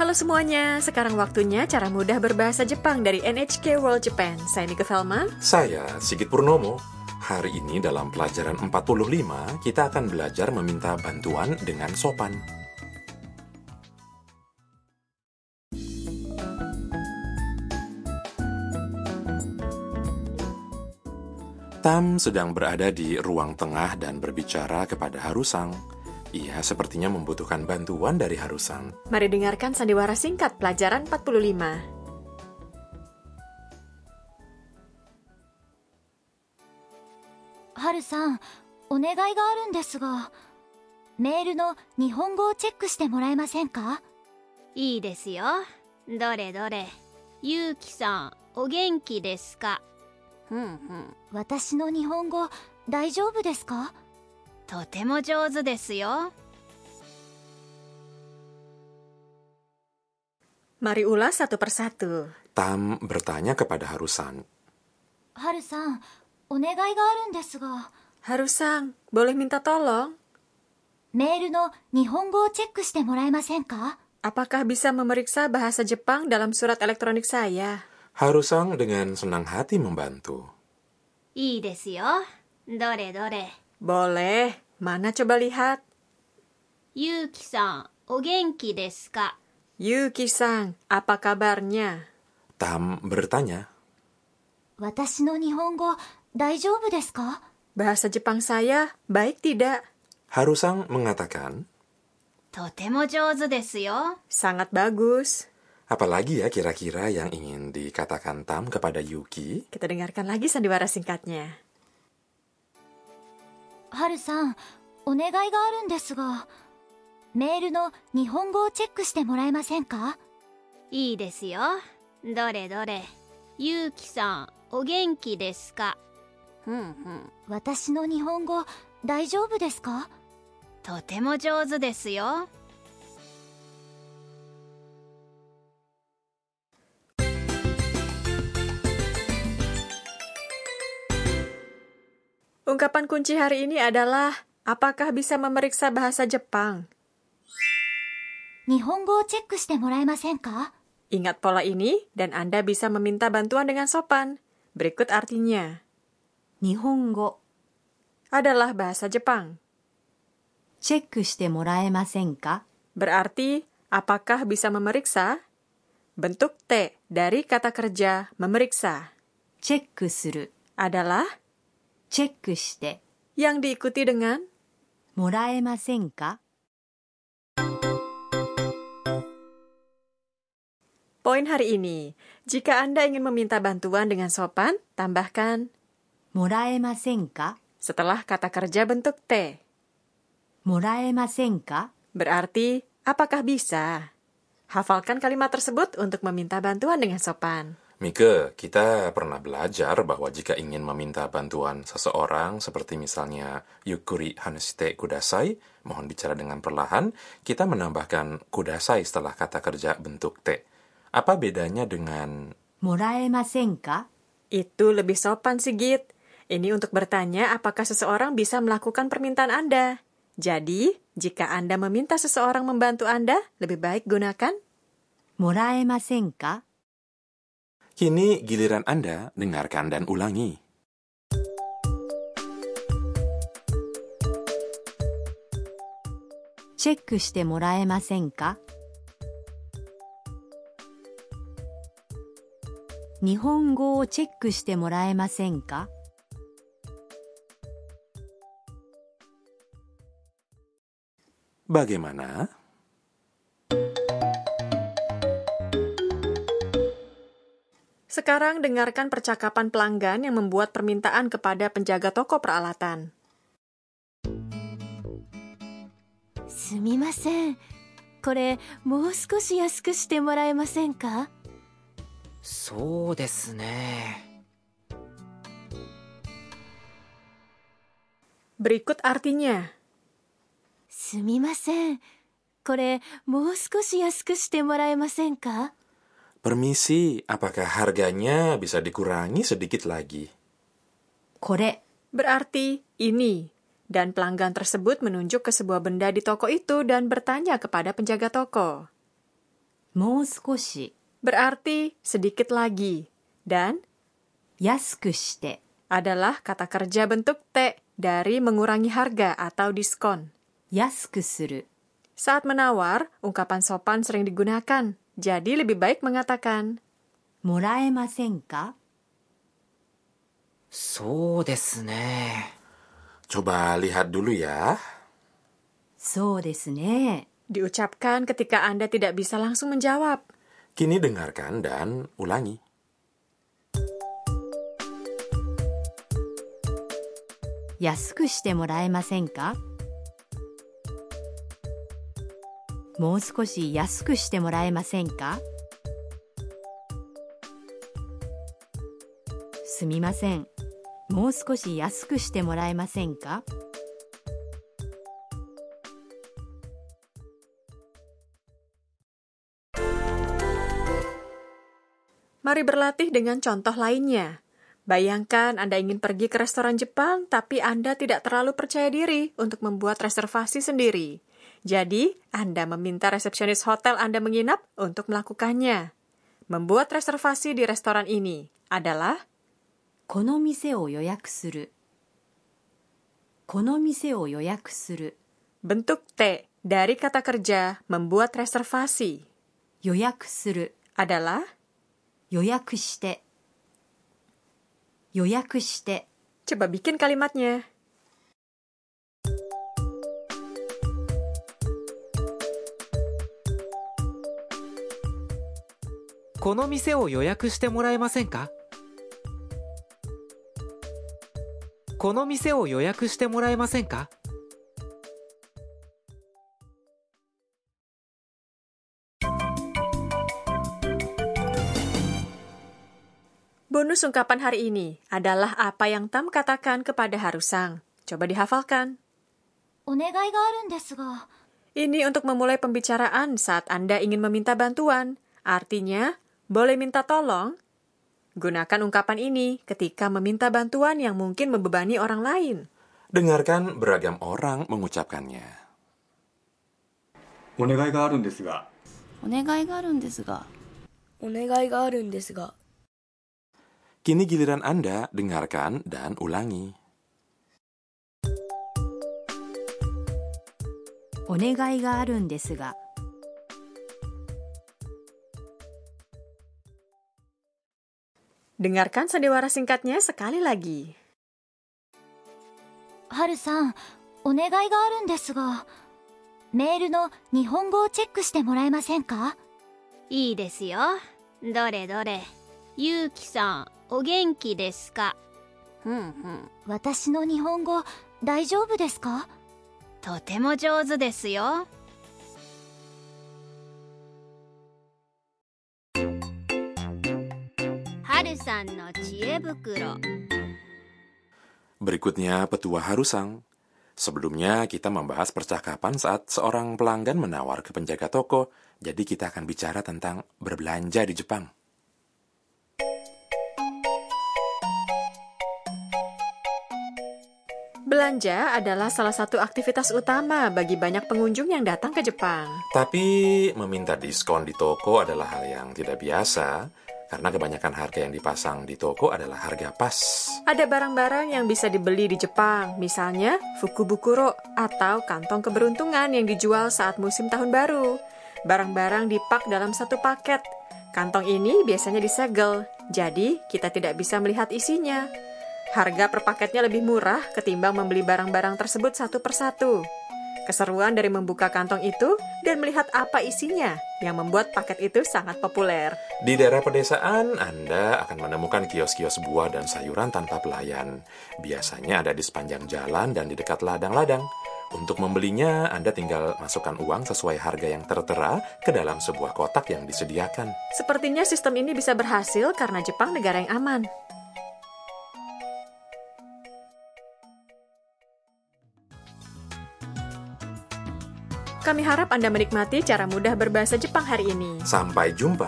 Halo semuanya, sekarang waktunya cara mudah berbahasa Jepang dari NHK World Japan. Saya Nika Velma. Saya Sigit Purnomo. Hari ini dalam pelajaran 45, kita akan belajar meminta bantuan dengan sopan. Tam sedang berada di ruang tengah dan berbicara kepada Harusang. Ia sepertinya membutuhkan bantuan dari Harusang. Mari dengarkan sandiwara singkat pelajaran 45. はるさんお願いがあるんですがメールの日本語をチェックしてもらえませんかいいですよどれどれゆうきさんお元気ですかふんふん私の日本語大丈夫ですか とても上手ですよ Mari ulas satu persatu. Tam bertanya kepada Harusan. はるさんお願いがあるんですが Harusang, boleh minta tolong? メールの日本語をチェックしてもらえませんか Apakah bisa memeriksa bahasa Jepang dalam surat elektronik saya? Harusang dengan senang hati membantu. いいですよどれどれ Boleh. Mana coba lihat? Yuki-san, o genki desu ka? Yuki-san, apa kabarnya? Tam bertanya. Watashi no nihongo daijoubu desu ka? Bahasa Jepang saya baik tidak? Harusang mengatakan, Totemo jouzu desu yo. Sangat bagus. Apalagi ya kira-kira yang ingin dikatakan Tam kepada Yuki? Kita dengarkan lagi sandiwara singkatnya. はるさんお願いがあるんですがメールの日本語をチェックしてもらえませんか？いいですよ。どれどれ。ゆうきさんお元気ですか？ふんふん。私の日本語大丈夫ですか？とても上手ですよ Ungkapan kunci hari ini adalah apakah bisa memeriksa bahasa Jepang? Ingat pola ini dan Anda bisa meminta bantuan dengan sopan. Berikut artinya. Nihongo adalah bahasa Jepang. Cek Berarti apakah bisa memeriksa? Bentuk T dari kata kerja memeriksa. Cek adalah チェックして yang diikuti dengan もらえませんか poin hari ini. Jika Anda ingin meminta bantuan dengan sopan, tambahkan もらえませんか setelah kata kerja bentuk T. もらえませんか Berarti, apakah bisa? Hafalkan kalimat tersebut untuk meminta bantuan dengan sopan. Mika, kita pernah belajar bahwa jika ingin meminta bantuan seseorang, seperti misalnya Yukuri Hanashite Kudasai, mohon bicara dengan perlahan, kita menambahkan kudasai setelah kata kerja bentuk te. Apa bedanya dengan Moraemasenka? Itu lebih sopan sih, Git. Ini untuk bertanya apakah seseorang bisa melakukan permintaan Anda. Jadi, jika Anda meminta seseorang membantu Anda, lebih baik gunakan Moraemasenka? Kini giliran Anda dengarkan dan ulangi. チェックしてもらえませんか日本語をチェックしてもらえませんか Bagaimana? Sekarang dengarkan percakapan pelanggan yang membuat permintaan kepada penjaga toko peralatan. すみませんこれもう少し安くしてもらえませんかそうですね。 Berikut artinya. すみませんこれもう少し安くしてもらえませんか Permisi, apakah harganya bisa dikurangi sedikit lagi? Kore berarti ini, dan pelanggan tersebut menunjuk ke sebuah benda di toko itu dan bertanya kepada penjaga toko. Mou berarti sedikit lagi, dan yasuku shite adalah kata kerja bentuk te dari mengurangi harga atau diskon. Yasuku suru. Saat menawar, ungkapan sopan sering digunakan, jadi lebih baik mengatakan, moraemasen ka? So desne. Coba lihat dulu ya. So desne. Diucapkan ketika Anda tidak bisa langsung menjawab. Kini dengarkan dan ulangi. Yasuku shite moraemasen ka? もらえませんかもう少し安くしてもらえませんかすみません。もう少し安くしてもらえませんか Mari berlatih dengan contoh lainnya. Bayangkan Anda ingin pergi ke restoran Jepang, tapi Anda tidak terlalu percaya diri untuk membuat reservasi sendiri. Jadi, Anda meminta resepsionis hotel Anda menginap untuk melakukannya. Membuat reservasi di restoran ini adalah この店を予約する。この店を予約する。 bentuk T dari kata kerja membuat reservasi 予約する。 adalah 予約して。予約して。 coba bikin kalimatnya. この店を予約してもらえませんかこの店を予約してもらえませんか Bonus ungkapan hari ini adalah apa yang Tam katakan kepada Harusang. Coba dihafalkan. お願いがあるんですが Ini untuk memulai pembicaraan saat Anda ingin meminta bantuan. Artinya, boleh minta tolong? Gunakan ungkapan ini ketika meminta bantuan yang mungkin membebani orang lain. Dengarkan beragam orang mengucapkannya. Onegai ga arun desu ga. Onegai ga arun desu ga. Kini giliran Anda dengarkan dan ulangi. Onegai ga arun desu ga. Dengarkan sandiwara singkatnya sekali lagi. お願いがあるんですがメールの日本語をチェックしてもらえませんか？いいですよ。どれどれ。ゆうきさんお元気ですか？ふんふん。私の日本語大丈夫ですか？とても上手ですよ Berikutnya petua Harusang. Sebelumnya kita membahas percakapan saat seorang pelanggan menawar ke penjaga toko, jadi kita akan bicara tentang berbelanja di Jepang. Belanja adalah salah satu aktivitas utama bagi banyak pengunjung yang datang ke Jepang. Tapi meminta diskon di toko adalah hal yang tidak biasa karena kebanyakan harga yang dipasang di toko adalah harga pas. Ada barang-barang yang bisa dibeli di Jepang, misalnya fukubukuro atau kantong keberuntungan yang dijual saat musim tahun baru. Barang-barang dipak dalam satu paket. Kantong ini biasanya disegel, jadi kita tidak bisa melihat isinya. Harga per paketnya lebih murah ketimbang membeli barang-barang tersebut satu persatu. Keseruan dari membuka kantong itu dan melihat apa isinya yang membuat paket itu sangat populer. Di daerah pedesaan, Anda akan menemukan kios-kios buah dan sayuran tanpa pelayan. Biasanya ada di sepanjang jalan dan di dekat ladang-ladang. Untuk membelinya, Anda tinggal masukkan uang sesuai harga yang tertera ke dalam sebuah kotak yang disediakan. Sepertinya sistem ini bisa berhasil karena Jepang negara yang aman. Kami harap Anda menikmati cara mudah berbahasa Jepang hari ini. Sampai jumpa